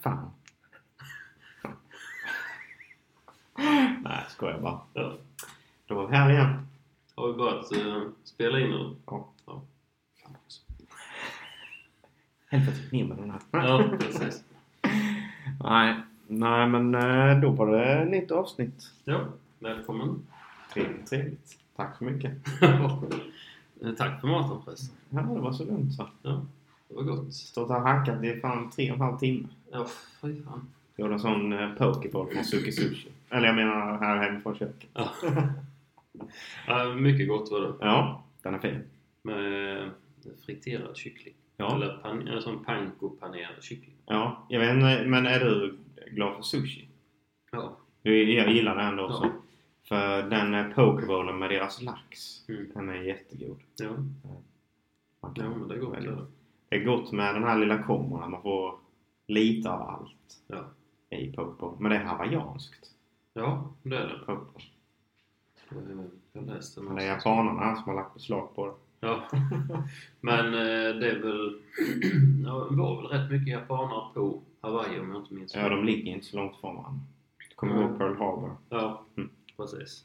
Fan. Nej, skojar bara. Ja. Då var vi här igen. Har vi börjat uh, spela in nu? Ja. ja. Fan också. Helvete, ner med den här. Ja, precis. Nej, nej men eh, då var det nytt avsnitt. Ja, välkommen. Trevligt, trevligt. Tack så mycket. Tack för maten förresten. Ja, det var så lugnt så. Ja, det var gott. Stått och hackat i fan tre och en halv timme. Ja, fy fan. Gjorde en sån eh, pokeball från Suki Sushi. Eller jag menar här hemifrån köket. Ja. ja, mycket gott var det. Ja, den är fin. Med friterad kyckling. Ja, Eller pan, en sån panko-panerad kyckling. ja. Jag vet inte, men är du glad för sushi? Ja. Du, jag gillar det ändå också. Ja. För den eh, pokeballen med deras lax, Mm. den är jättegod. Ja, Man kan ja men det är gott. Det är gott med den här lilla kombon man får lite av allt Ja. i pokeball. Men det är hawaiianskt. ja, det är det. Eh, Jag läste Men det är japanerna som har lagt beslag på det. Ja. Men eh, det är väl... ja, det var väl rätt mycket japanare på Hawaii om jag inte minns Ja, de ligger inte så långt från varandra. Du kommer Mm. ihåg Pearl Harbor? Ja, Mm. precis.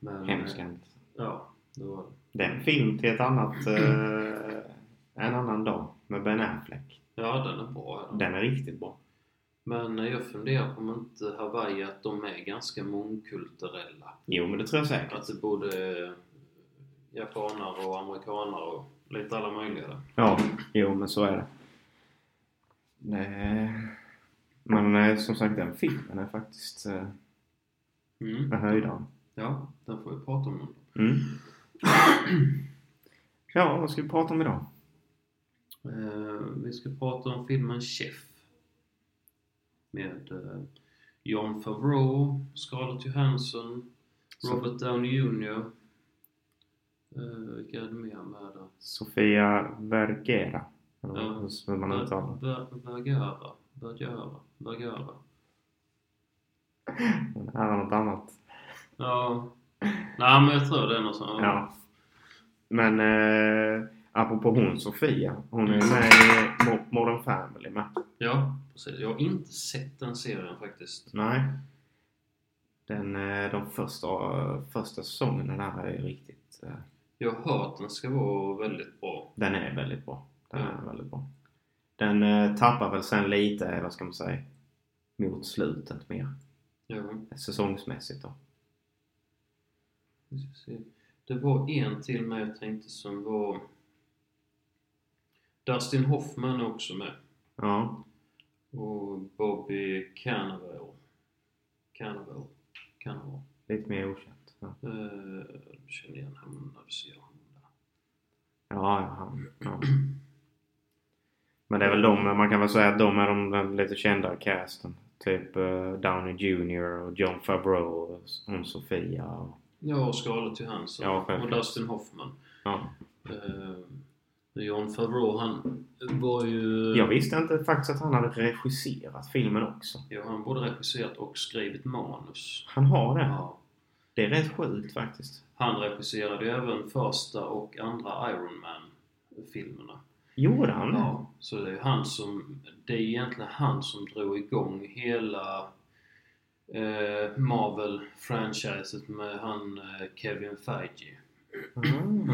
Men, Hemsk eh. Ja, det var det. Det är en film till ett annat... Eh, en annan dag med Ben Affleck. Ja, den är bra. Ja. Den är riktigt bra. Men jag funderar på om inte Hawaii att de är ganska mångkulturella. Jo, men det tror jag säkert. Att det både är japanare och amerikanare och lite alla möjliga där. Ja, jo men så är det. Nej. Men eh, som sagt den filmen är faktiskt eh, Mm. en höjdare. Ja, den får vi prata om. Mm. Ja, vad ska vi prata om idag? Eh, vi ska prata om filmen Chef. Med eh, John Favreau, Scarlett Johansson, Robert Downey Jr. Eh, vilka är det mer med där? Sofia Vergera. Ja. hur man uttalar det. Ver- Vergara. Vergara. Vergara. Men Här är något annat. Ja. Nej men jag tror det är något sånt. Ja. Men eh, apropå hon Sofia. Hon är med i Mo- Modern Family med. Ja, precis. Jag har inte sett den serien faktiskt. Nej. Den, eh, de första, första säsongerna där är riktigt... Eh, Jag har hört den ska vara väldigt bra. Den är väldigt bra. Den Ja. är väldigt bra. Den eh, tappar väl sen lite, vad ska man säga, mot slutet mer. Ja. Säsongsmässigt då. Det var en till med jag tänkte som var Dustin Hoffman är också med. Ja. Och Bobby Cannavale. Cannavale. Cannavale. Lite mer okänt. Ja, Uh, du känner igen honom när du ser honom där. ja, han, ja. Men det är väl de, man kan väl säga att de är de, lite kändare casten. Typ uh, Downey Jr och John Favreau och hon Sofia. Och, Ja, och Scarlett Johansson. Ja, och. Dustin Hoffman. ja. Uh, John Favreau, han var ju... Jag visste inte faktiskt att han hade regisserat filmen också. Ja, han både regisserat och skrivit manus. Han har det. Ja. Det är rätt sjukt faktiskt. Han regisserade ju även första och andra Iron Man-filmerna. Gjorde han det? Ja, så det är han som... Det är egentligen han som drog igång hela eh, Marvel-franchiset med han eh, Kevin Feige. Mm.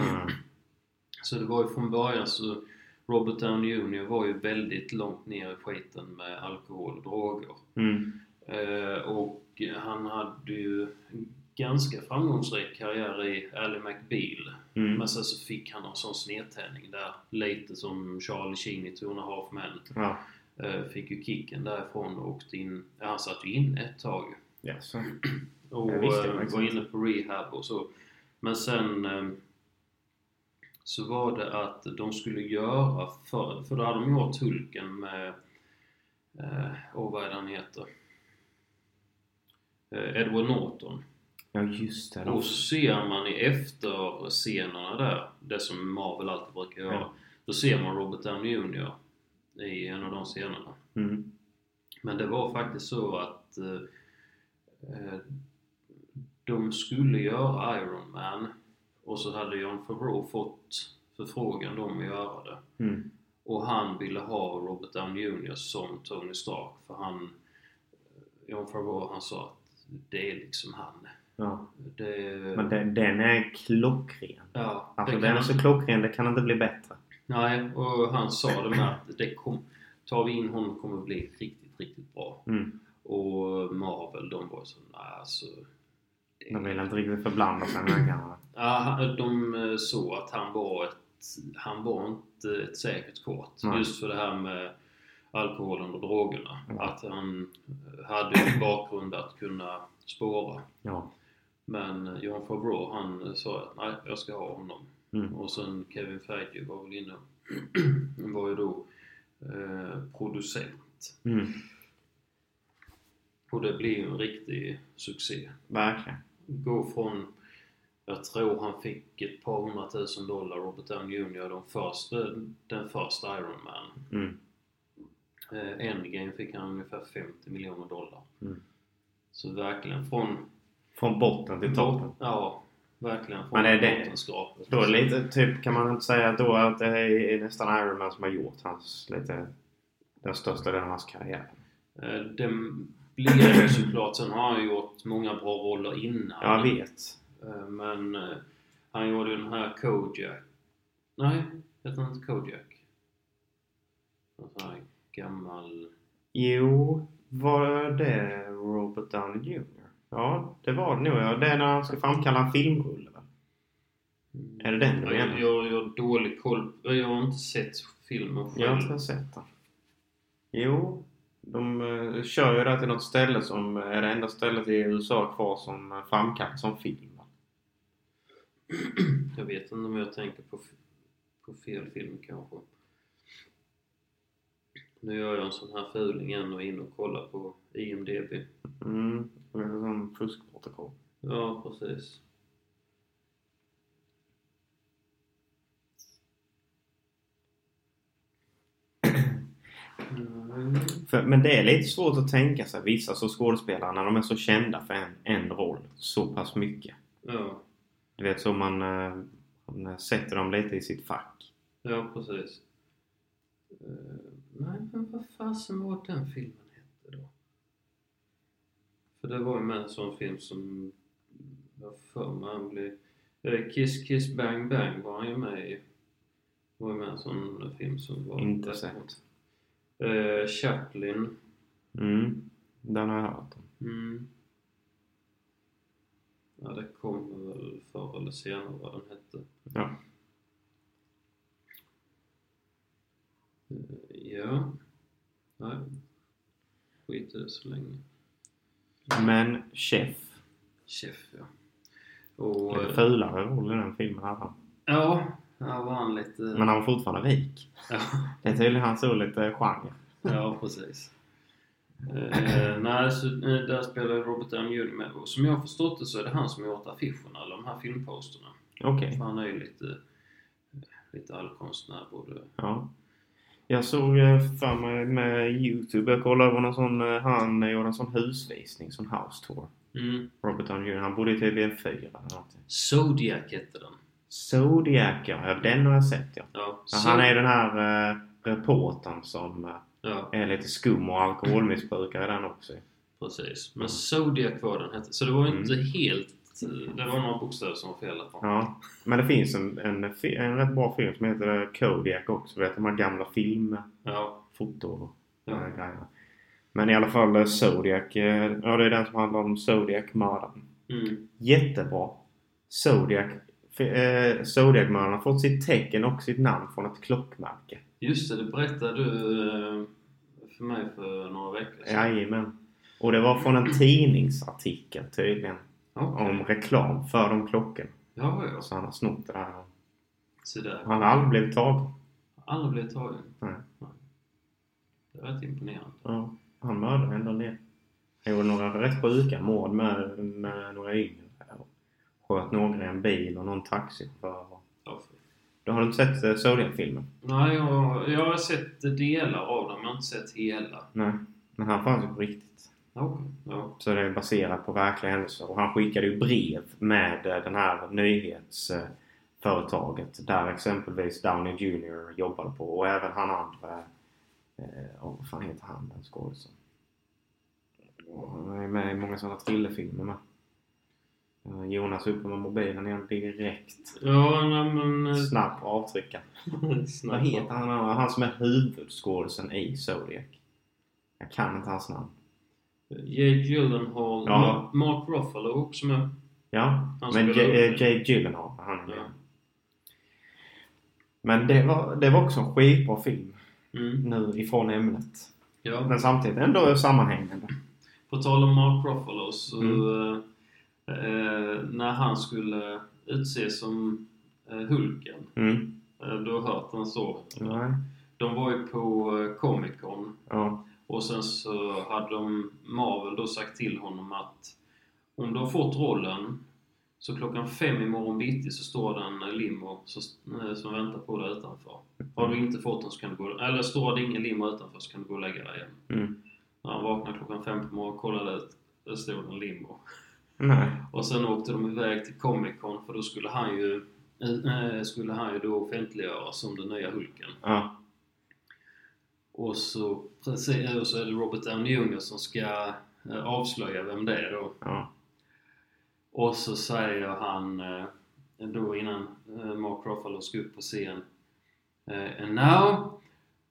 Så det var ju från början så Robert Downey Jr var ju väldigt långt ner i skiten med alkohol och droger. Mm. Eh, och han hade ju en ganska framgångsrik karriär i Ally McBeal. Mm. Men sen så fick han en sån snedtändning där. Lite som Charlie Sheen i Two and a Half Men. Ja. Eh, fick ju kicken därifrån och åkte in... Ja, han satt ju inne ett tag. Ja, så. Och Jag visste eh, var inne på rehab och så. Men sen eh, så var det att de skulle göra för, för då hade de gjort Hulken med, eh, åh vad är det han heter? Eh, Edward Norton. Ja, just det. De... Och så ser man i efterscenerna där, det som Marvel alltid brukar göra. Ja. Då ser man Robert Downey Jr i en av de scenerna. Mm. Men det var faktiskt så att eh, eh, de skulle göra Iron Man och så hade John Favreau fått förfrågan om att göra det. Mm. Och han ville ha Robert Downey Jr som Tony Stark för han... John Favreau han sa att det är liksom han. Ja. Det, Men den, den är klockren. ja, Alltså den är så klockren, det kan inte bli bättre. Nej, och han sa det med att det kom, tar vi in honom kommer det bli riktigt, riktigt bra. Mm. Och Marvel, de var så nej alltså... De vill inte riktigt förblanda sig med gamla. Ja, de eh, såg att han var ett... Han var inte ett säkert kort. Nej. Just för det här med alkoholen och drogerna. Ja. Att han eh, hade en bakgrund att kunna spåra. Ja. Men eh, John Favreau han sa att nej, jag ska ha honom. Mm. Och sen Kevin Feige var väl inne var ju då eh, producent. Mm. Och det blev en riktig succé. Verkligen. Gå från, jag tror han fick ett par hundratusen dollar, Robert Downey Jr, de första, den första Iron Man. Mm. Eh, Endgame fick han ungefär 50 miljoner dollar. Mm. Så verkligen från... Från botten till toppen. Ja, verkligen från Men är det-. Då är lite, typ kan man inte säga då att det är nästan Iron Man som har gjort hans lite den största delen av hans karriär. Eh, det ju såklart. Sen har han gjort många bra roller innan. Jag vet. Eh, Men eh, han gjorde ju den här Kojak. Nej, heter han inte Kojak? En sån här gammal... Jo, var det Robert Downey Jr? Ja, det var det nog. Ja, det är när han ska framkalla en filmrulle va? Är det den du jag, menar? jag, jag har dålig koll. Jag har inte sett filmen själv. Jag har inte sett den. Jo, de uh, kör ju där till något ställe som är det enda stället i USA kvar som uh, framkallas som film. Jag vet inte om jag tänker på, på fel film kanske. Nu gör jag en sån här fuling igen och inne och kollar på IMDB. Mm, det är som fuskprotokoll. Ja, precis. Mm. För, men det är lite svårt att tänka sig vissa så skådespelare när de är så kända för en, en roll så pass mycket. Ja, Du vet så man, eh, man sätter dem lite i sitt fack. ja precis. Eh, nej, men vad fasen var den filmen hette då? För det var ju med en sån film som jag för mig han blev... eh, Kiss Kiss Bang Bang var han ju med i. Det var ju med en sån film som var... Inte sett. Eh, Chaplin. Mm, den har jag hört om. Mm. Ja, det kommer väl förr eller senare vad den hette. Ja. Eh, Ja. Nej. Skit i det så länge. Men Chef. Chef, ja. Och... Lite eh, fulare roll i den filmen hade han. Ja, var han lite... Men han var fortfarande rik. Ja, Det är tydligen hans lite genre. ja precis. Eh, nej, så, eh, där spelar Robert Downey Jr med. Och som jag har förstått det så är det han som har gjort affischerna, eller de här filmposterna. Okej. För han är ju lite, lite allkonstnär både. Ja. Jag såg eh, för mig med Youtube, jag kollade på någon sån, eh, han gjorde en sån husvisning, sån house tour. Mm. Robert Downey Jr. Han bodde i typ i en fyra eller någonting. Zodiac hette den. Zodiac ja, den har jag sett ja. Ja, han är den här eh, reportern som eh, ja är lite skum och alkoholmissbrukare den också. precis. Men Zodiac var den hette. Så det var ju Mm. inte helt... Det var några bokstäver som var fel där på. Ja. Men det finns en, en, en rätt bra film som heter Kodiak också. Vet du, de här gamla filmfoto Ja. och Ja. ja. grejerna. Men i alla fall eh, Zodiac. eh, Ja, det är den som handlar om Zodiac-mördaren. Mm. Jättebra. Zodiac. Eh, Zodiac-mördaren har fått sitt tecken och sitt namn från ett klockmärke. Just det, det berättade du eh, för mig för några veckor sedan. Jajamän. Och det var från en tidningsartikel tydligen. Okej. Om reklam för de klockorna. Ja, ja. Så han har snott det där. Så där. Han har aldrig blivit tagen. Aldrig blivit tagen. Nej. Det är rätt imponerande. Ja, han mördade ändå en del. Han gjorde några rätt sjuka mord med, med några yngre. Sköt några i en bil och någon taxichaufför. För- Du har inte sett Zodiac-filmen? Nej, jag, jag har sett delar av jag har inte sett hela. Nej. Men han fanns ju på riktigt. Okej. Ja. Så det är baserat på verkliga händelser. Och han skickade ju brev med eh, den här nyhets... eh, företaget där exempelvis Downey Jr jobbade på och även han andra eh, oh, vad fan heter han den skådisen? Han är med i många sådana thrillerfilmer med. Eh, Jonas upp med mobilen igen direkt. Ja, nej men... eh, Snabb avtrycka. Vad heter han? Han som är huvudskådisen i Zodiac. Jag kan inte hans namn. Jake Gyllenhaal. Ja. Ma- Mark Ruffalo också med. Ja, Han men spelar J- upp eh, Gyllenhaal, han är med. Ja. Men det var, det var också en skitbra film Mm. nu ifrån ämnet. Ja. Men samtidigt ändå sammanhängande. På tal om Mark Ruffalo så... Mm. Eh, när han skulle utses som eh, Hulken. Mm. Eh, du har hört den så? Nej. De var ju på Comic Con. Ja. Och sen så hade de Marvel då sagt till honom att om du har fått rollen så klockan fem imorgon bitti så står det en limo eh, som väntar på dig utanför. Har du inte fått den så kan du gå... Eller står det ingen limo utanför så kan du gå och lägga dig igen. Mm. När han vaknade klockan fem på morgonen kollade ut, där stod en limo. Nej. Och sen åkte de iväg till Comic Con för då skulle han ju eh, skulle han ju då offentliggöras som den nya Hulken. Ja. Och så, precis, och så är det Robert Downey Jr som ska eh, avslöja vem det är då. Ja. Och så säger han eh, då innan eh, Mark Ruffalo ska upp på scen eh, And now,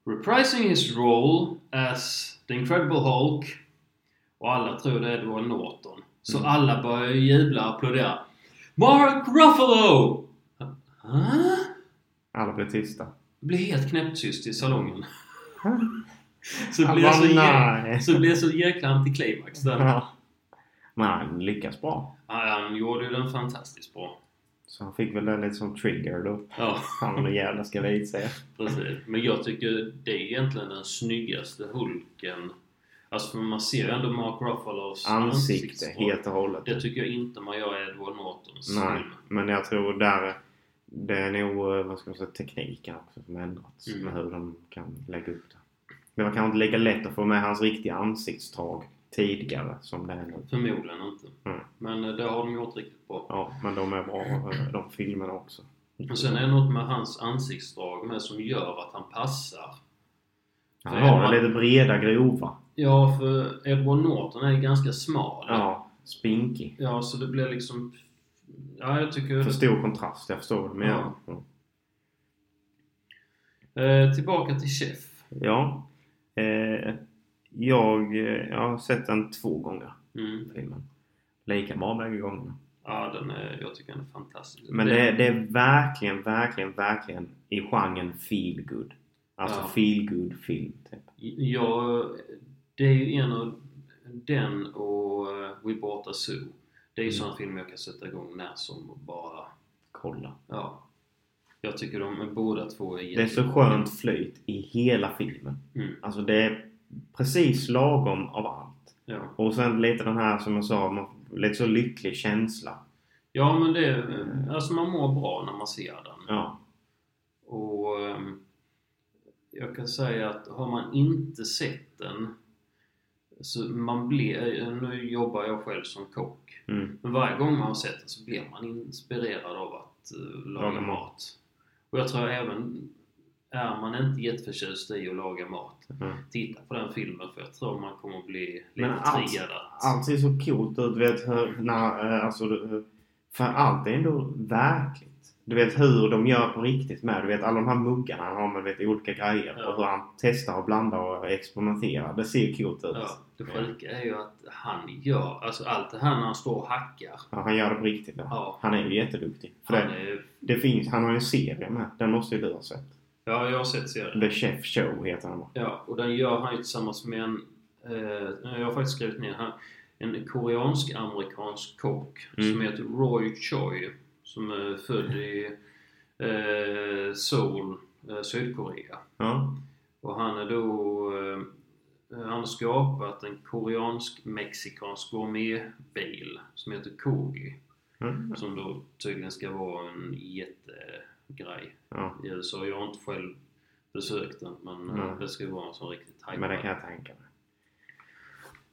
reprising his role as the Incredible Hulk och alla tror det är Edward Norton. Så Mm. alla börjar jubla och applådera. Mark Ruffalo! Huh? Alla blev tysta. Det blir helt knäpptyst i salongen. så det blir så, jä- så det blir så jäkla antiklimax där. Ja. Men han lyckas bra. Ja, han gjorde ju den fantastiskt bra. Så han fick väl det lite som trigger då. Ja, Han och jävla ska visa precis. Men jag tycker det är egentligen den snyggaste Hulken. Alltså för man ser ändå Mark Ruffalos Ansikte ansiktsdrag. helt och hållet. Det tycker jag inte man gör i Edward Nortons Nej, film. men jag tror där det är nog, eh, vad ska man säga, tekniken också som ändrats Mm. med hur de kan lägga upp det. Det var kanske inte lika lätt att få med hans riktiga ansiktsdrag tidigare som det är nu. Förmodligen inte. Mm. Men eh, det har de gjort riktigt bra. Ja, men de är bra eh, de filmerna också. Och sen är det något med hans ansiktsdrag med som gör att han passar. Han har lite breda, grova. Ja, för Edward Norton är ganska smal. Ja, spinkig. Ja, så det blir liksom... Ja, jag tycker... För stor kontrast, jag förstår vad du menar. Ja. Eh, tillbaka till Chef. ja. Eh, jag, eh, jag har sett den två gånger, Mm. filmen. Lika bra bägge gångerna. Ja, den är, jag tycker den är fantastisk. Men det, det är verkligen, verkligen, verkligen i genren feel good. Alltså Ja. feel good film typ. Ja, det är ju en av den och uh, We Bought a Zoo. Det är ju Mm. sådana filmer jag kan sätta igång när som och bara... Kolla. Ja. Jag tycker de båda två är Det är så skönt flyt i hela filmen. Mm. Alltså det är precis lagom av allt. Ja. Och sen lite den här som jag sa, lite så lycklig känsla. ja, men det... är- Alltså man mår bra när man ser den. Ja. Och ehm, jag kan säga att har man inte sett den så man blir, nu jobbar jag själv som kock. Mm. Men varje gång man har sett den så blir man inspirerad av att eh, laga Laga mat. Och jag tror även, är man inte jätteförtjust i att laga mat, Mm. titta på den filmen för jag tror man kommer att bli lite allt- triggad att... Allt ser så coolt ut, vet när, eh, alltså, för allt är ändå verkligt. Du vet hur de gör på riktigt med. Du vet alla de här muggarna han har med vet, olika grejer. Ja. Och hur han testar och blandar och experimenterar. Det ser coolt ut. Ja, det sjuka är ju att han gör, alltså allt det här när han står och hackar. Ja, han gör det på riktigt. Ja. Ja. Han är ju jätteduktig. För Han det, är, det finns, han har ju en serie med. Den måste ju du ha sett. ja, jag har sett serien. The Chef Show heter den? Ja, och den gör han ju tillsammans med en, eh, jag har faktiskt skrivit ner här, en koreansk-amerikansk kock Mm. som heter Roy Choi. Som är född i eh, Seoul, eh, Sydkorea. Ja. Och han är då, eh, han har skapat en koreansk-mexikansk gourmetbil som heter Kogi. Mm. Som då tydligen ska vara en jättegrej ja. i USA. Jag har inte själv besökt den men Mm. det ska vara en sån riktigt Men det kan jag tänka mig.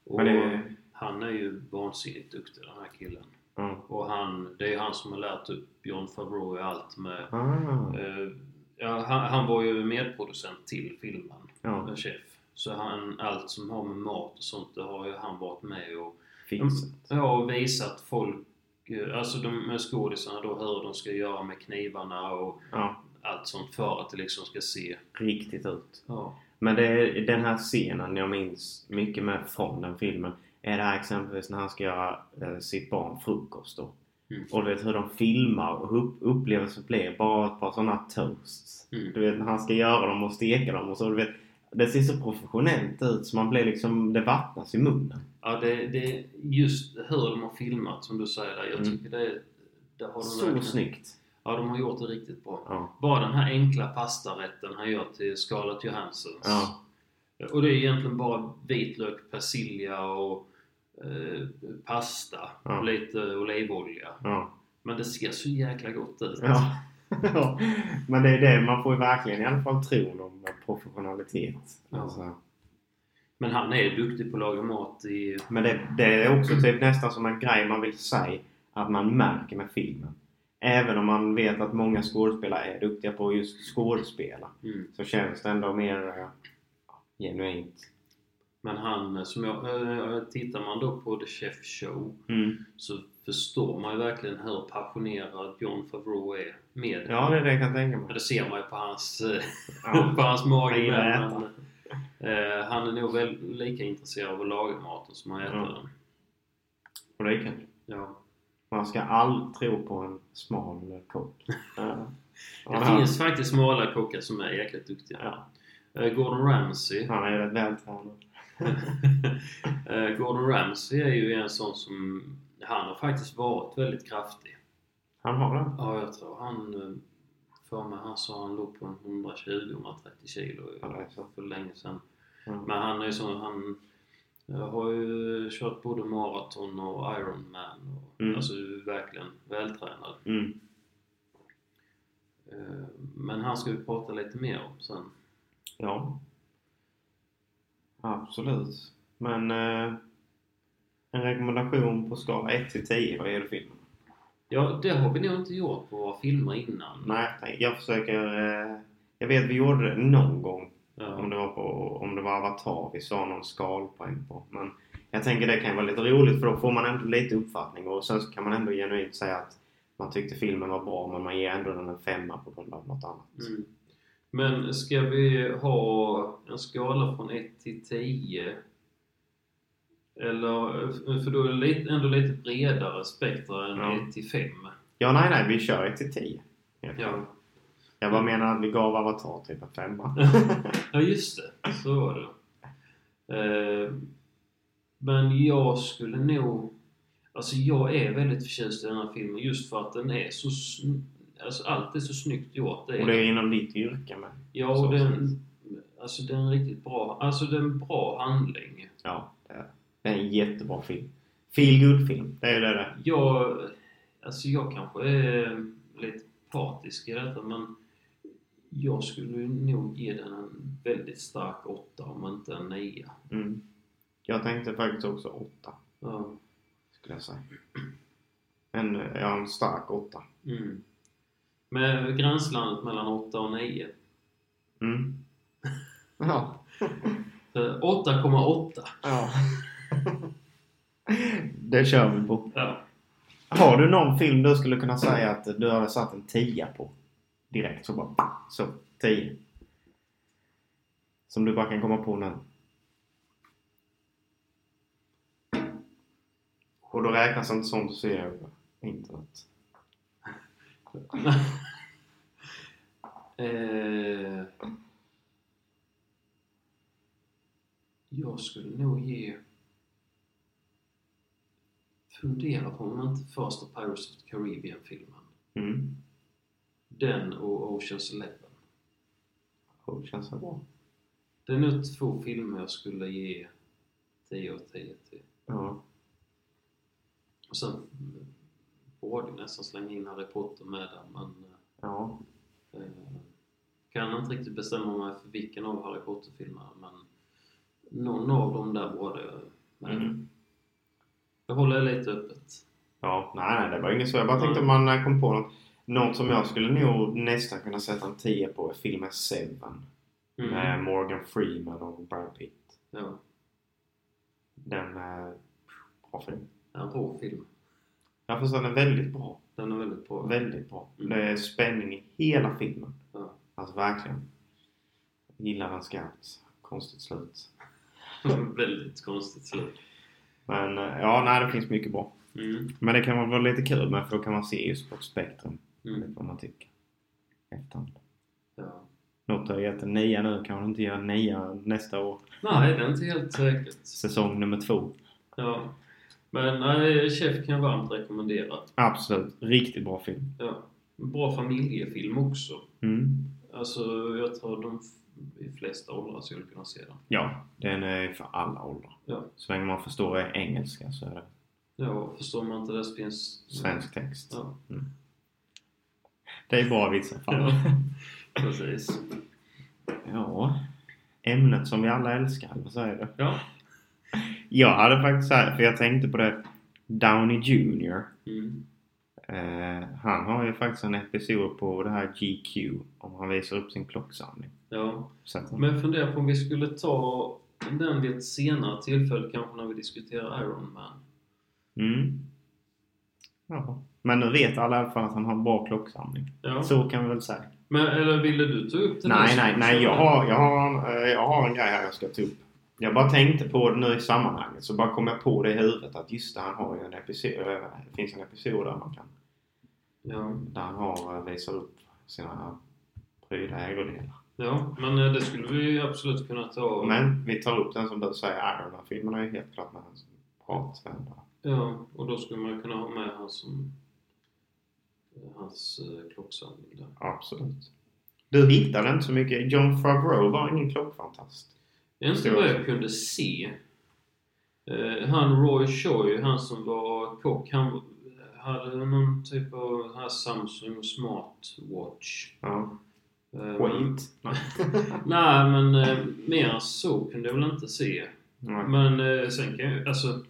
Och det- han är ju vansinnigt duktig den här killen. Ja. Och han, det är han som har lärt upp John Favreau i allt med... Ah. eh, ja, han, han var ju medproducent till filmen, Ja. chef. Så han, allt som har med mat och sånt, det har ju han varit med och Fixat. Ja, och visat folk, eh, alltså de med skådisarna då hur de ska göra med knivarna och Ja. allt sånt för att det liksom ska se... Riktigt ut. Ja. Men det är den här scenen jag minns mycket med från den filmen. Är det här exempelvis när han ska göra eh, sitt barn frukost då. Mm. Och du vet hur de filmar och hur upplevelsen blir. Bara ett par sådana toasts. Mm. Du vet när han ska göra dem och steka dem och så. Du vet, det ser så professionellt ut så man blir liksom... Det vattnas i munnen. Ja, det, det just hur de har filmat som du säger där. Jag Mm. tycker det, det har de Så verkligen- snyggt. Ja, de har gjort det riktigt bra. Ja. Bara den här enkla pastarätten han gör till Scarlett Johanssons. Ja. Och det är egentligen bara vitlök, persilja och eh, pasta Ja. och lite olivolja. Ja. Men det ser så jäkla gott ut. Ja. ja. Men det är det, man får ju verkligen i alla fall tron om professionalitet. Alltså. Men han är duktig på att laga mat i... Men det, det är också typ nästan som en grej man vill säga att man märker med filmen. Även om man vet att många skådespelare är duktiga på just skådespela Mm. så känns det ändå mer eh, genuint. Men han, som jag, eh, tittar man då på The Chef Show Mm. så förstår man ju verkligen hur passionerad John Favreau är med Ja, det är det jag kan tänka mig. det ser man ju på hans, eh, Ja. på hans mage. Han eh, han är nog väl lika intresserad av att laga maten som att äta Ja. den. Och det kul. Ja. Man ska aldrig tro på en smal kock. Ja. Det Han- finns faktiskt smala kockar som är jäkligt duktiga. Ja. Eh, Gordon Ramsay. Han är rätt vältränad. Eh, Gordon Ramsay är ju en sån som... Han har faktiskt varit väldigt kraftig. Han har det? Ja, jag tror han... eh, För mig han sa han låg på en 120-130 kilo Ja, för länge sedan. Ja. Men han är ju så, han har ju kört både maraton och Ironman. Och, Mm. Alltså verkligen vältränad. Mm. Men han ska vi prata lite mer om sen. Ja. Absolut. Men eh, en rekommendation på skala 1 till 10 vad gäller filmen? Ja, det har vi nog inte gjort på våra filmer innan. Nej, nej, jag försöker... Eh, jag vet vi gjorde det någon gång. Ja. Om det var på om det var Avatar vi sa någon skalpoäng på. Men jag tänker det kan vara lite roligt för då får man ändå lite uppfattning och sen så kan man ändå genuint säga att man tyckte filmen var bra men man ger ändå den en femma på grund av något annat. Mm. Men ska vi ha en skala från 1 till 10? Eller, för då är det lite, ändå lite bredare spektra än Ja. 1 till 5. Ja, nej, nej, vi kör 1 till 10. Ja. Jag bara menar att vi gav Avatar typ en femma. ja, just det. Så var det. Eh, men jag skulle nog... Alltså jag är väldigt förtjust i den här filmen just för att den är så... Alltså allt är så snyggt gjort. Det Och det är inom ditt yrke med. Ja, och den... Alltså den är riktigt bra. Alltså det är en bra handling. Ja, det är, det är en jättebra film. Feel good film det är det det är. Jag... Alltså jag kanske är lite partisk i detta men jag skulle nog ge den en väldigt stark åtta om inte en nia. mm. Jag tänkte faktiskt också 8 Ja. skulle jag säga. En, ja, en stark 8. Mm. Med gränslandet mellan 8 och 9. Mm. Ja. För 8,8. ja. det kör vi på. Ja. Har du någon film du skulle kunna säga att du hade satt en 10 på? Direkt så bara så, 10. Som du bara kan komma på nu. Och då räknas inte sånt du ser över internet. Eh, jag skulle nog ge... Fundera på om inte första Pirates of the Caribbean-filmen. Mm. Den och Oceans Eleven. Känns så bra. Det är nog två filmer jag skulle ge 10 av 10 till. Ja. Och sen borde jag nästan slänga in Harry Potter med där men Ja. eh, kan inte riktigt bestämma mig för vilken av Harry Potter-filmerna men någon av dem där borde jag med. Mm. Jag håller lite öppet. Ja, nej, nej det var inget så. Jag bara tänkte Nej. om man eh, kom på något. Något som jag skulle nog nästan kunna sätta en 10 på är filmen Seven. Mm. Med Morgan Freeman och Brad Pitt. Ja. Den är bra film. En rå film. Jag förstår den är väldigt bra. Den är väldigt bra. Väldigt bra. Mm. Det är spänning i hela filmen. Ja. Alltså verkligen. Jag gillar den skarpt. Konstigt slut. väldigt konstigt slut. Men eh, ja, nej det finns mycket bra. Mm. Men det kan vara lite kul med för då kan man se just på ett spektrum. Mm. Vad man tycker. Efterhand. Ja. Något har gett en nia nu kanske inte ger en nia nästa år. Nej, det är inte helt säkert. Säsong nummer två. Ja. Men nej, Chef kan jag varmt rekommendera. Absolut. Riktigt bra film. Ja. Bra familjefilm också. Mm. Alltså, jag tror de i flesta åldrar skulle kunna se den. Ja, den är för alla åldrar. Ja. Så länge man förstår engelska så är det Ja, förstår man inte det så finns... svensk text. Ja. Det är bra vitsar. Fan. ja. Precis. Ja. Ämnet som vi alla älskar, så är det. Ja. Jag hade faktiskt så här, för jag tänkte på det. Downey Jr. Mm. Eh, han har ju faktiskt en episod på det här GQ om han visar upp sin klocksamling. Ja. Att, Men jag funderar på om vi skulle ta den vid ett senare tillfälle, kanske när vi diskuterar Iron Man. mm. ja. Men nu vet alla i alla fall att han har en bra klocksamling. Ja. Så kan vi väl säga. Men, eller ville du ta upp det? Nej, nej, nej. Jag har, jag, har, eh, jag har en grej här jag ska ta upp. Jag bara tänkte på det nu i sammanhanget så bara kom jag på det i huvudet att just det, han har ju en episod, eh, det finns en episod där man kan, Ja. där han har, eh, visar upp sina pryda ägodelar. ja, men eh, det skulle vi absolut kunna ta. Men vi tar upp den som du säger, Iron Man-filmen är ju helt klart med hans pratvända. Ja, och då skulle man kunna ha med hans, som, hans eh, klocksamling där. Absolut. Du hittade inte så mycket. John Favreau var ingen klockfantast. Inte Förstår vad jag. jag kunde se. Eh, han Roy Choi, han som var kock, han hade någon typ av här Samsung Smartwatch. Ja. Eh, Skit. Nej, men eh, mer så kunde jag väl inte se. Nej. Men eh, sen kan jag alltså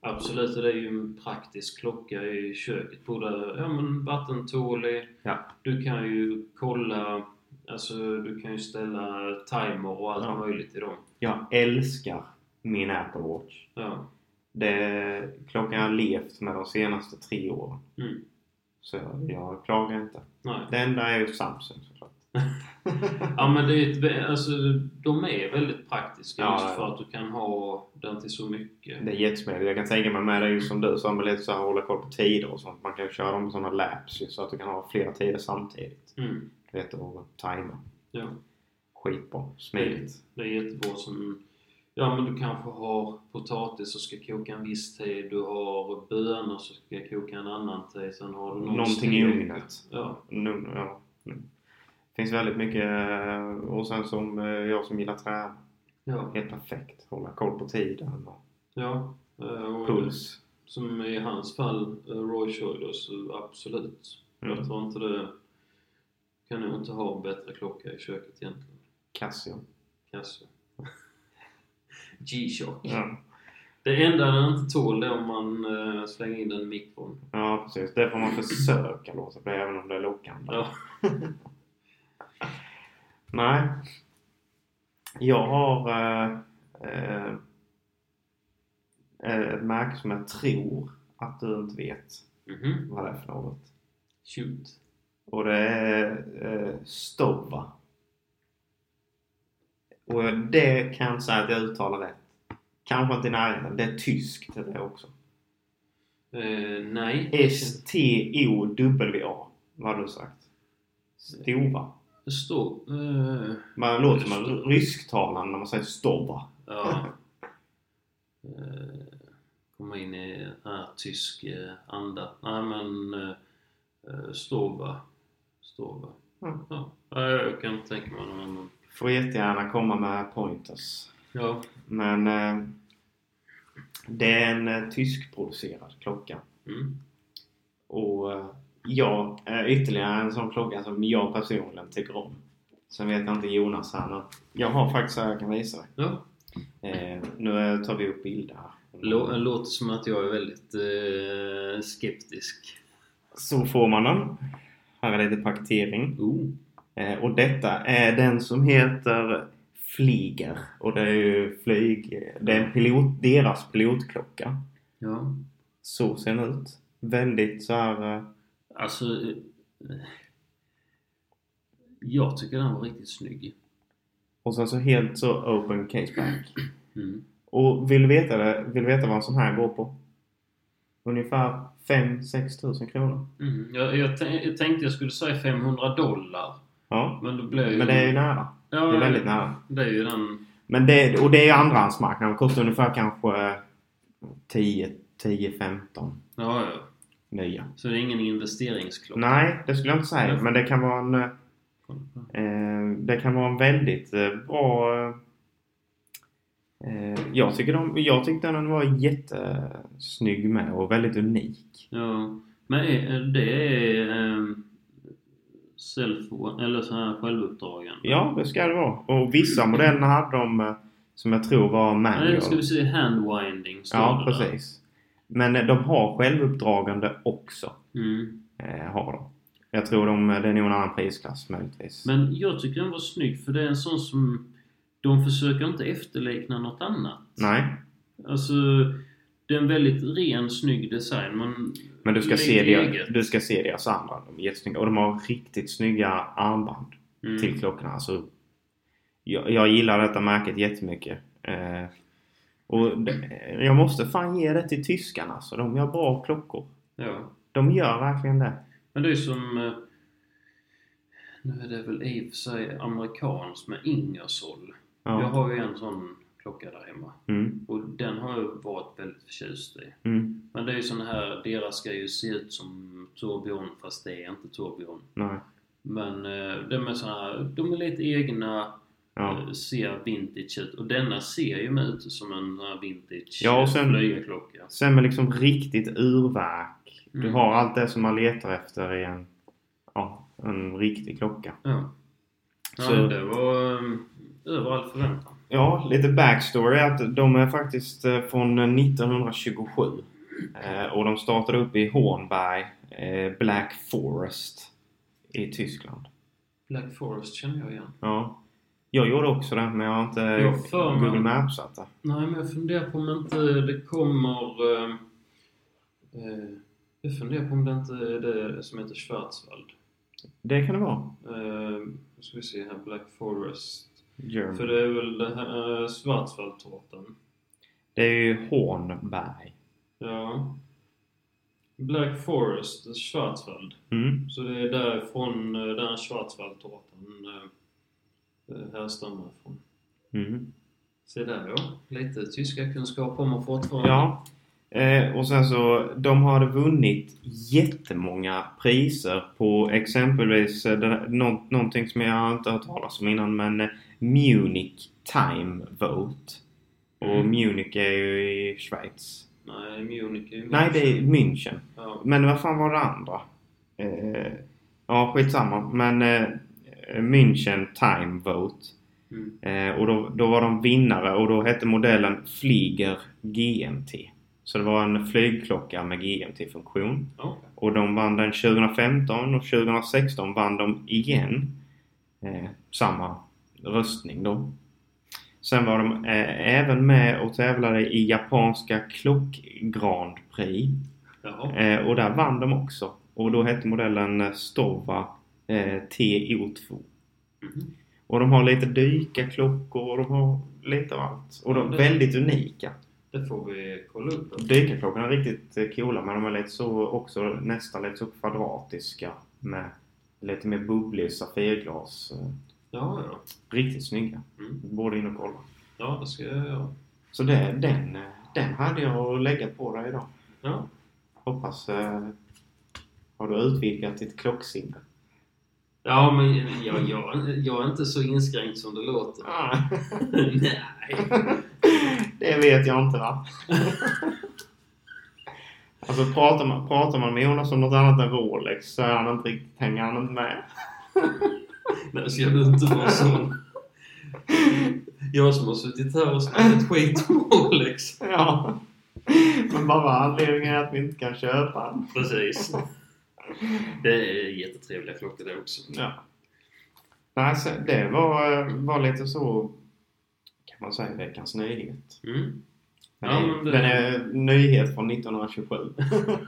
Absolut, det är ju en praktisk klocka i köket. Både ja, men vattentålig. Ja. Du kan ju kolla, alltså du kan ju ställa timer och allt Ja. möjligt i dem. Jag älskar min Apple Watch. Ja. Det, klockan har levt med de senaste tre åren. Mm. Så jag, jag klagar inte. Nej. Det enda är ju Samsung såklart. Ja men det är ett, alltså, de är väldigt praktiska Ja, just ja. för att du kan ha den till så mycket. Det är jättesmidigt. Jag kan tänka mig med det just som du sa med lite så här hålla koll på tider och sånt. Man kan ju köra dem på sådana laps så att du kan ha flera tider samtidigt. Mm. Vet att tajma. Ja. Skitbra. Smidigt. Det är jättebra som... Ja men du kanske har potatis som ska koka en viss tid. Du har bönor som ska koka en annan tid. Sen har du någon Någonting i ugnet. Ja. Nu, ja. nu. finns väldigt mycket eh, och sen som eh, jag som gillar träna. Ja. Helt perfekt. Hålla koll på tiden Ja. eh, Och puls. Som i hans fall, Roy Choi då, så absolut. Mm. Jag tror inte det... Kan nog inte ha en bättre klocka i köket egentligen. Casio. Casio. G-Shock. Ja. Det enda den inte tål är om man eh, slänger in den i mikron. ja, precis. Det får man försöka låta bli även om det är lockande. Ja. Nej. Jag har eh, eh, ett märke som jag tror att du inte vet Mhm. vad det är för något. Shoot. Och det är eh, Stova. Och det kan jag säga att jag uttalar rätt. Kanske inte i närheten. Det är tyskt det också. Eh, nej. S-T-O-W-A. Vad har du sagt? Stova. Det står... Eh, Man låter som en rysktalande när man säger Stova. ja. Eh, komma in i här tysk anda. Nej men... Eh, eh, Stova. Stova. Mm. Ja. Ja, jag kan inte tänka mig någon annan. Får jättegärna komma med pointers. Ja. Men eh, det är en eh, tyskproducerad klocka. Mm. Och eh, jag är ytterligare en sån klocka som jag personligen tycker om. Sen vet jag inte Jonas här men jag har faktiskt här jag kan visa dig. Ja. Eh, nu eh, tar vi upp bilder här. Lå- låter som att jag är väldigt eh, skeptisk. Så får man den. Här är lite paketering. Eh, och detta är den som heter Flyger. Och det är ju flyg... Det är en pilot, deras pilotklocka. Ja. Så ser den ut. Väldigt så här... eh, Alltså... eh, Jag tycker den var riktigt snygg. Och sen så helt så open caseback. Mm. Och vill du veta det? Vill du veta vad en sån här går på? Ungefär 5-6 tusen kronor. Mm. Jag, jag, jag tänkte jag skulle säga 500 dollar. Ja. Men då blev ju... Men det är ju nära. ja, Det är väldigt nära. Det är ju den... Men det, och det är ju andrahandsmarknaden. Det kostar ungefär kanske 10, 10, 15 Ja, ja. nya. Så det är ingen investeringsklocka? Nej, det skulle jag inte säga. Men det kan vara en... Eh, det kan vara en väldigt eh, bra... Eh, jag, tycker de, jag tyckte den var jättesnygg med och väldigt unik. Ja. Men är, det är um, self... Eller så här självuppdragen? Ja, det ska det vara. Och vissa modellerna hade de eh, som jag tror var manual. Nej, ska vi se handwinding Ja, där. precis. Men eh, de har självuppdragande också. Mm. Eh, har de. Jag tror de, det är nog en annan prisklass möjligtvis. Men jag tycker den var snygg för det är en sån som... De försöker inte efterlikna något annat. Nej, Alltså, det är en väldigt ren, snygg design. Men, men du ska, se eget. du ska se deras andra. De är jättesnygga. Och de har riktigt snygga armband Mm. till klockorna. Alltså, jag, jag gillar detta märket jättemycket. Eh, och det, jag måste fan ge det till tyskarna. Alltså. De gör bra klockor. Ja. De gör verkligen det. Men det är som... eh, Nu är det väl i och för sig amerikanskt med Ingersoll. Jag Ja. har ju en sån klocka där hemma. Mm, Och den har jag varit väldigt förtjust i. mm, Men det är ju sån här, deras ska ju se ut som tourbillon fast det är inte tourbillon. nej. Men eh, de är såna här, de är lite egna, Ja. eh, ser vintage ut. Och denna ser ju ut som en vintage Ja, och sen- flygarklocka. Sen med liksom riktigt urverk. Du Mm. har allt det som man letar efter i en, ja, en riktig klocka. Ja. Ja, Så- det var um, över all förväntan. Ja, lite backstory att de är faktiskt eh, från 1927. Eh, och de startade upp i Hornberg, eh, Black Forest i Tyskland. Black Forest känner jag igen. Ja. Jag gjorde också det, men jag har inte Jag för mig- Google Maps det. Nej, men jag funderar på om inte det kommer... Eh, eh, jag funderar på om det inte är det som heter Schwarzwald. Det kan det vara. Eh, nu ska vi se här, Black Forest. German. För det är väl det här eh, Schwarzwaldtårtan. Det är ju Hornberg. Ja. Black Forest, Schwarzwald. Mm. Så det är därifrån eh, den Schwarzwaldtårtan eh, härstammar ifrån. Mm. Se där ja, lite tyska kunskap har man fortfarande. Ja. Eh, och sen så, de hade vunnit jättemånga priser på exempelvis eh, någonting som jag inte har hört talas om innan men Munich Time Vote. Och Mm. Munich är ju i Schweiz. Nej, Munich är ju Nej, det är München. Ja. Men vad fan var det andra? Eh, ja, skitsamma. Men eh, München Time Vote. Mm. Eh, och då, då var de vinnare och då hette modellen Flyger GMT. Så det var en flygklocka med GMT-funktion. Okej. Och de vann den 2015 och 2016 vann de igen. Eh, samma röstning då. Sen var de eh, även med och tävlade i japanska klock Grand Prix. Eh, och där vann de också. Och då hette modellen eh, Stova eh, TO2. Mhm. Och de har lite dykarklockor och de har lite av allt. Och de är väldigt unika. Det får vi kolla upp. Dykarklockorna är riktigt eh, coola men de är lite så också nästan lite så kvadratiska med lite mer bubblig safirglas. Ja, ja. Riktigt snygga. Mm. Borde in och kolla. Ja, det ska jag göra. Så det, den, den hade jag att lägga på dig idag. Ja. Hoppas eh, har du utvidgat ditt klocksinne. Ja, men jag, jag, jag är inte så inskränkt som det låter. Ah. Nej. det vet jag inte va? alltså pratar man, pratar man med Jonas om något annat än Rolex så är han inte riktigt, hänger han inte med. Nej, ska du inte vara sån. Jag som har suttit här och snackat skit om Rolex. Ja. Men bara anledningen att vi inte kan köpa den. Precis. Det är jättetrevliga klockor det också. Ja. Nej, det var, var lite så kan man säga veckans nyhet. Mm. Den, Ja, men det- den är nyhet från 1927.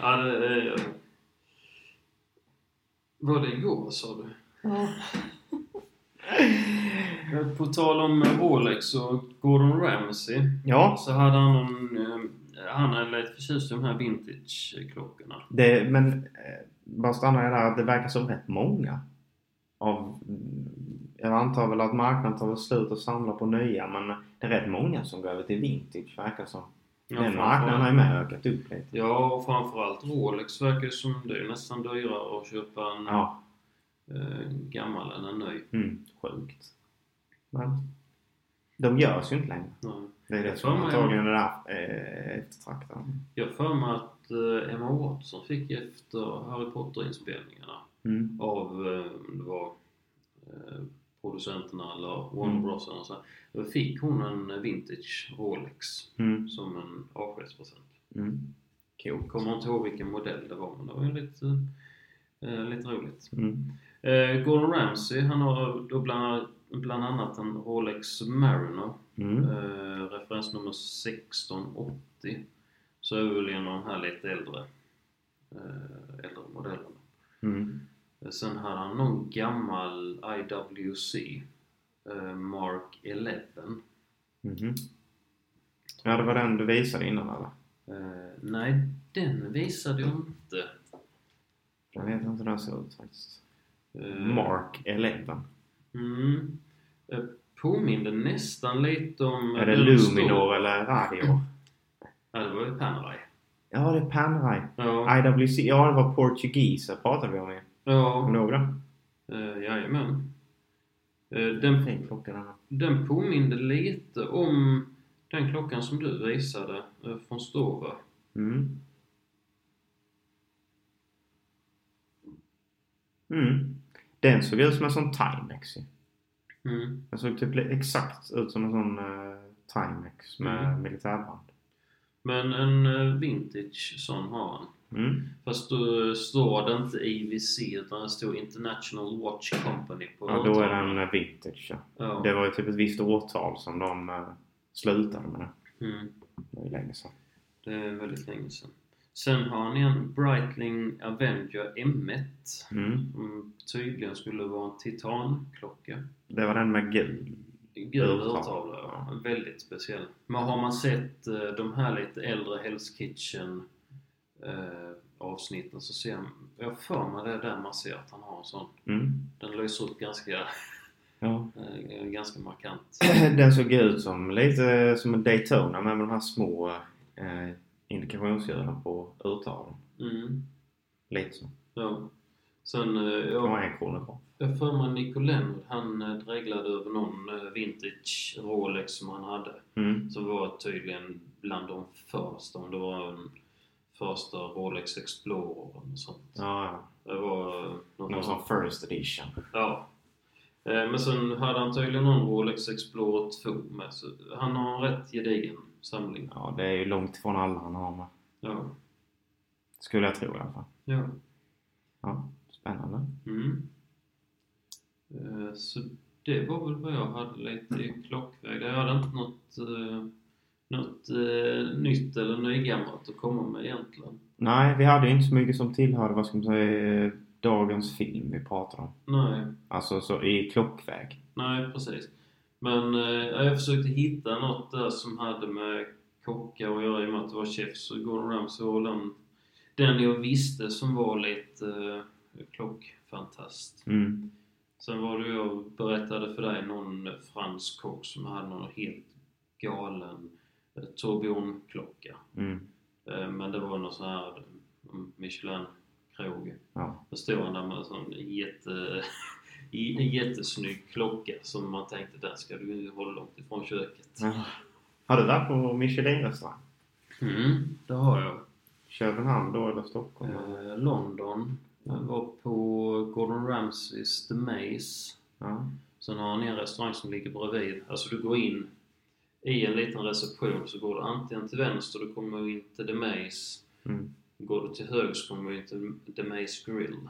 Ja, det är... Var det igår sa du? På tal om Rolex och Gordon Ramsay. ja, Så hade han någon... eh, Han är lite förtjust i de här vintage-klockorna. det, men eh, bara stanna där att det verkar som rätt många. Av, jag antar väl att marknaden tar väl slut och samlar på nya men det är rätt många som går över till vintage verkar som. Ja, Den marknaden har ju med ökat upp lite. Ja, och framförallt Rolex verkar det som det är nästan dyrare att köpa en Ja. eh, gammal än en ny. Mm, sjukt. Men de görs ju inte längre. Nej. Det är det som antagligen är eh. Jag har för mig att eh, Emma Watson fick efter Harry Potter-inspelningarna Mm. av, eh, det var producenterna eller Warner Mm. Bros eller så, då fick hon en vintage Rolex Mm. som en avskedspresent. Mm. Kommer inte ihåg vilken modell det var men det var ju lite, eh, lite roligt. Mm. Eh, Gordon Ramsay, han har då bland, bland annat en Rolex Mariner, Mm. eh, referensnummer 1680. Så är väl en av de här lite äldre, eh, äldre modellerna. Mm. Eh, Sen hade han någon gammal IWC, eh, Mark 11. Mhm. Ja, det var den du visade innan eller? Eh, nej, den visade jag inte. Jag vet inte hur den ser ut faktiskt. Eh, Mark 11. Mm, eh, påminde nästan lite om... Är det stor- Luminor eller Radio? Ja, det var ju Panerai. Ja, det är Panerai. Ja, IWC. Ja, det var Portugis pratade vi om ju. Ja, det? eh, jajamän. Eh, den, den här. den påminde lite om den klockan som du visade eh, från Stova. Mm. Mm. Den såg ut som en sån Timex. Mm. Den såg typ exakt ut som en sån uh, Timex med Mm. militärband. Men en eh, vintage sån har han. Mm. Fast då står det inte IWC utan det står International Watch Company på Ja, då är den eh, vintage ja. Ja. Det var ju typ ett visst årtal som de uh, slutade med det. Mm. Det ju länge sedan. Det är väldigt länge sedan. Sen har han en Breitling Avenger M1 Mm. som tydligen skulle vara en titanklocka. Det var den med gul. Gul Urtavla. urtavla, ja. Väldigt speciell. Men har man sett eh, de här lite äldre Hell's Kitchen eh, avsnitten så ser man, jag för mig det är där man ser att han har en sån. Mm. Den lyser upp ganska, Ja. eh, ganska markant. Den såg ut som lite som en Daytona med de här små eh, indikationshjulen på urtavlan. Mm. Lite så. Ja. Sen, eh, jag, var en krona jag för mig Nico Leonard, han eh, dreglade över någon eh, vintage Rolex som han hade. Mm. Som var tydligen bland de första, om det var en första Rolex Explorer och sånt. Ja, Det var eh, någon något sån first edition. Ja. Eh, Men sen hade han tydligen någon Rolex Explorer 2 med. Så han har en rätt gedigen samling. Ja, det är ju långt ifrån alla han har med. Ja. Skulle jag tro i alla fall. Ja. Ja, spännande. Mm. Eh, Så det var väl vad jag hade lite i klockväg. Jag hade inte något, något eh, nytt eller nygammalt att komma med egentligen. Nej, vi hade ju inte så mycket som tillhörde, vad ska man säga, dagens film vi pratade om. Nej, Alltså så i klockväg. nej precis. Men eh, jag försökte hitta något där som hade med kockar att göra i och med att det var chefs och Gordon Ramsay och den, den jag visste som var lite eh, klockfantast. Mm. Sen var det jag berättade för dig någon fransk kock som hade någon helt galen tourbillonklocka. Mm. Eh, men det var någon sån här eh, Michelin-krog. Ja. Då stod han där med en sån jätte, jättesnygg klocka som man tänkte den ska du hålla långt ifrån köket. Ja. Har du varit på Michelin-restaurang? Mm, det har jag. Köpenhamn då eller Stockholm? Eh, London. Jag var på Gordon Ramsays The Maze. Ja. Sen har han en restaurang som ligger bredvid. Alltså du går in i en liten reception så går du antingen till vänster, du kommer in till The Maze. Mm. Går du till höger så kommer du in till The Maze Grill.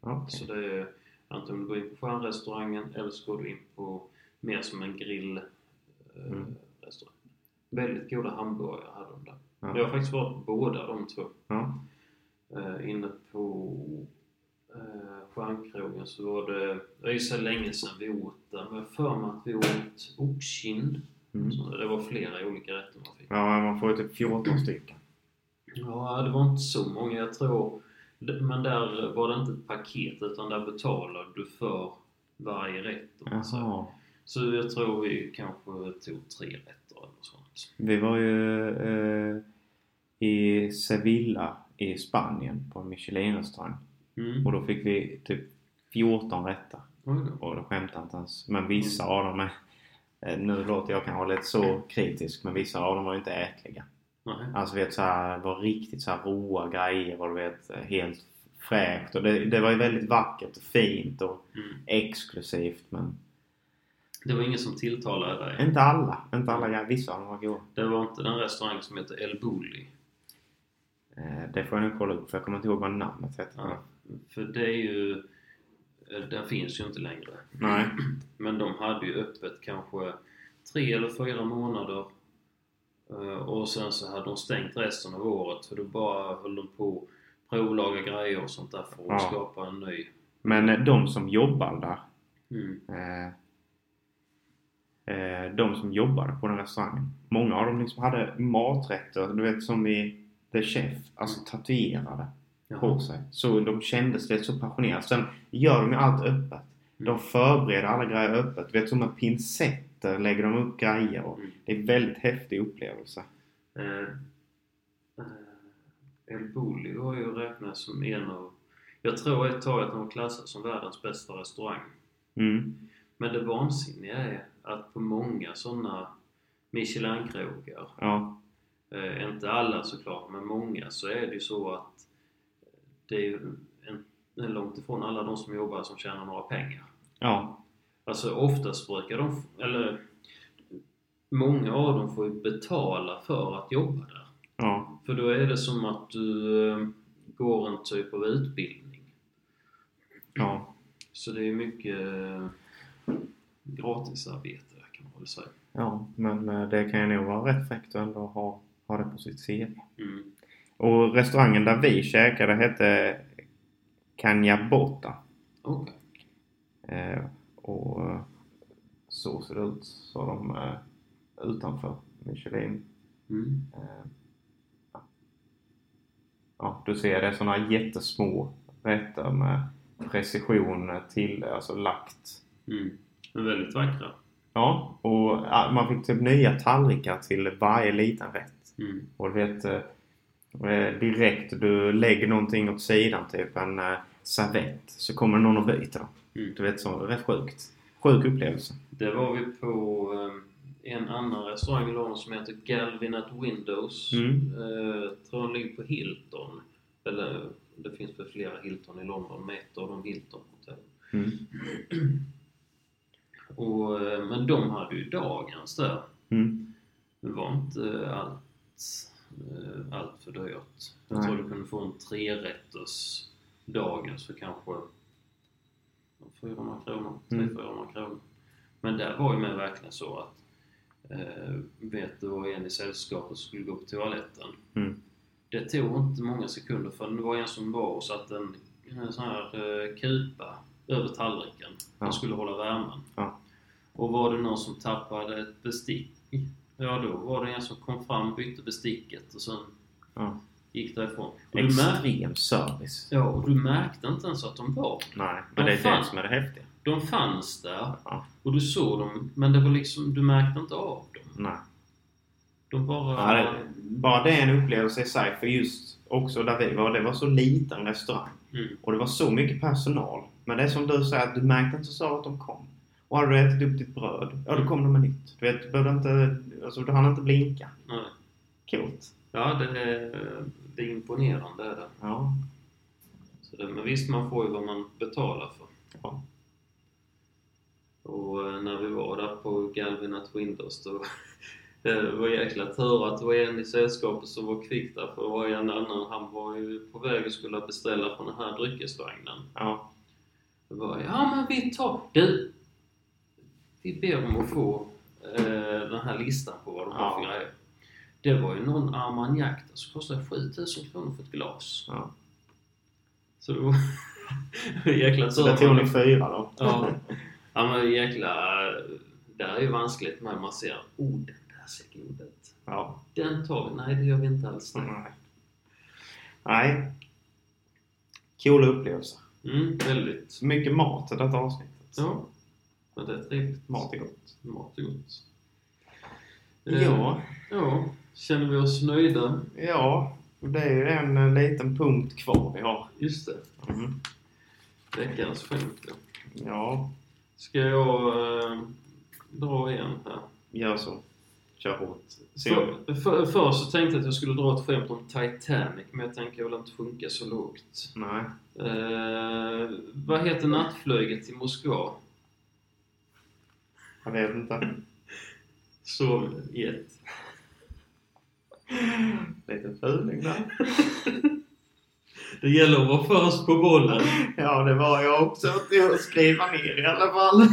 Okej. Så det är antingen du går in på stjärnrestaurangen eller så går du in på mer som en grill eh, Mm. Väldigt goda hamburgare hade de där. Ja. Jag har faktiskt varit på båda de två. Ja. Eh, inne på eh, Stjärnkrogen så var det, det är ju så länge sedan vi åt där, men jag för mig att vi åt oxkind. Mm. Så det var flera olika rätter man fick. ja, man får ju typ 14 stycken. Ja, det var inte så många. Jag tror... Men där var det inte ett paket utan där betalade du för varje rätt. om. Jaha. Så jag tror vi kanske tog tre rätter eller något sånt. Vi var ju eh, i Sevilla i Spanien på en Michelin-restaurang. Mm. Och då fick vi typ 14 rätter. Då. Och det skämtar inte ens. Men vissa av dem är... eh, Nu låter jag kanske lite så kritisk men vissa av dem var ju inte ätliga. Nej. Alltså vet så här, var riktigt så här råa grejer och du vet helt fräscht. Och det, det var ju väldigt vackert och fint och Mm. exklusivt men Det var ingen som tilltalade dig? inte alla. Inte alla grejer. Vissa av dem var goda. Det var inte den restaurang som heter El Bulli? Eh, Det får jag nog kolla upp för jag kommer inte ihåg vad namnet heter. Ja. För det är ju... eh, Den finns ju inte längre. Nej. Men de hade ju öppet kanske tre eller fyra månader Eh, och sen så hade de stängt resten av året för då bara höll de på att provlaga grejer och sånt där för att Ja. skapa en ny. Men eh, de som jobbar där Mm. eh, de som jobbade på den restaurangen. Många av dem liksom hade maträtter, du vet som i The Chef, alltså tatuerade på sig. Så de kändes det så passionerade. Sen gör de ju allt öppet. De Mm. förbereder alla grejer öppet. Du vet som med pincetter lägger de upp grejer. Och Mm. det är en väldigt häftig upplevelse. Eh, eh, El Bulli var ju räknad som en av... Jag tror ett tag att den var klassad som världens bästa restaurang. Mm. Men det vansinniga är att på många sådana Michelin-krogar Ja. Eh, inte alla såklart, men många så är det ju så att det är ju en, en långt ifrån alla de som jobbar som tjänar några pengar. Ja. Alltså oftast brukar de, eller många av dem får ju betala för att jobba där. Ja. För då är det som att du eh, går en typ av utbildning. Ja. Så det är mycket eh, gratisarbete kan man väl säga. Ja. Men eh, det kan ju nog vara rätt fräckt att ändå ha, ha det på sitt CV. Mm. Och restaurangen där vi käkade hette Canjabota. Okej. Eh, och så ser det ut, sa de eh, utanför Michelin. Mm. Eh, ja. ja, du ser det är sådana jättesmå rätter med precision till, alltså lagt. Mm. Men väldigt vackra. Ja, och man fick typ nya tallrikar till varje liten rätt. Mm. Och du vet, direkt du lägger någonting åt sidan, typ en eh, servett, så kommer någon och byter. Mm. Du vet, så rätt sjukt. Sjuk upplevelse. Det var vi på eh, en annan restaurang i London som heter Galvin at Windows. Mm. Eh, tror den ligger på Hilton. Eller det finns väl flera Hilton i London, men ett av de Hilton hotellen. Mm. Och, eh, men de hade ju dagens där. Mm. Det var inte allt, eh, allt för dyrt. Jag tror du kunde få en trerätters dagens för kanske 400 kronor, Mm. 300-400 kronor. Men där var ju med verkligen så att eh, vet du var en i sällskapet skulle gå på toaletten. Mm. Det tog inte många sekunder för det var en som var och satte en, en sån här eh, kupa över tallriken. Ja. Den skulle hålla värmen. Ja. Och var det någon som tappade ett bestick, ja då var det en som kom fram, bytte besticket och sen Ja. gick därifrån. Och Extrem service. ja, och du märkte inte ens att de var Nej, men det är det som är det häftiga. De fanns där Ja. och du såg dem, men det var liksom, du märkte inte av dem. Nej. De bara... Ja, det, bara det är en upplevelse i sig för just också där vi var, det var så liten restaurang. Mm. Och det var så mycket personal. Men det är som du säger, att du märkte inte så att de kom. Och hade du ätit upp ditt bröd, ja då kom de med nytt. Du vet, du behövde inte, alltså du hann inte blinka. Nej. Coolt. Ja, det är, det är imponerande är det. Ja. Så det. Men visst, man får ju vad man betalar för. Ja. Och eh, när vi var där på Galvin at Windows då Det var jäkla tur att det var en i sällskapet som var kvick där, för det var en annan, han var ju på väg och skulle beställa från den här dryckesvagnen. Ja. Det var ja men vi tar... Du! Vi ber om att få eh, den här listan på vad de har för Ja. grejer. Det var ju någon Armagnac där som kostade 7000 kronor för ett glas. ja. Så det var jäkla Så det tog ni fyra då? Ja. ja men jäkla... Det är ju vanskligt med man ser oh den där ser god ut. Ja. Den tar vi. Nej det gör vi inte alls. Nej. Nej. Coola upplevelser. Mm, väldigt. Mycket mat i detta avsnittet. Ja. Men det är trevligt. Mat är gott. Mat är gott. Eh, Ja. Ja. Känner vi oss nöjda? Ja. Det är ju en liten punkt kvar vi har. Just det. Mm. Veckans skämt ja. Ja, Ska jag eh, dra igen här? gör så. Kör hårt. För, för, först så tänkte jag att jag skulle dra ett skämt om Titanic, men jag tänker jag vill inte sjunka så lågt. Nej. Eh, vad heter nattflyget till Moskva? Jag vet inte. Sovjet. Lite fuling där. Det gäller att vara först på bollen. Ja, det var jag också att skriva ner i alla fall.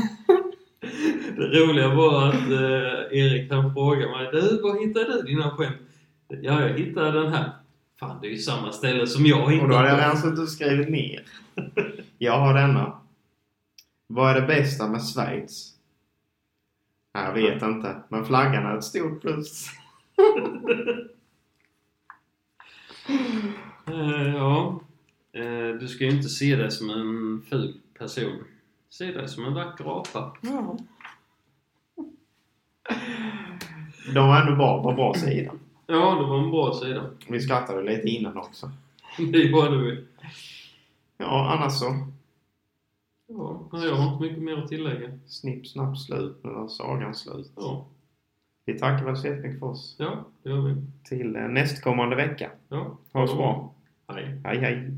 Det roliga var att eh, Erik han frågade mig Du, var hittade du dina skämt? Ja, jag hittade den här. Fan, det är ju samma ställe som jag hittade. Och då hade jag redan suttit och skrivit ner. Jag har denna. Vad är det bästa med Schweiz? Jag vet inte. Men flaggan är ett stort plus. Eh, ja. Eh, du ska ju inte se dig som en ful person. Se dig som en vacker apa. Ja. De var ändå bra på bra sida. Ja, det var en bra sida. Vi skrattade lite innan också. Det gjorde vi. Ja, annars så. Ja, jag har inte mycket mer att tillägga. Snipp, snapp, slut. Nu var sagan slut. Ja, Vi tackar väl så jättemycket för oss. ja det gör vi. Till eh, nästkommande vecka. Ja. Ha det så bra. Hej. Hej hej!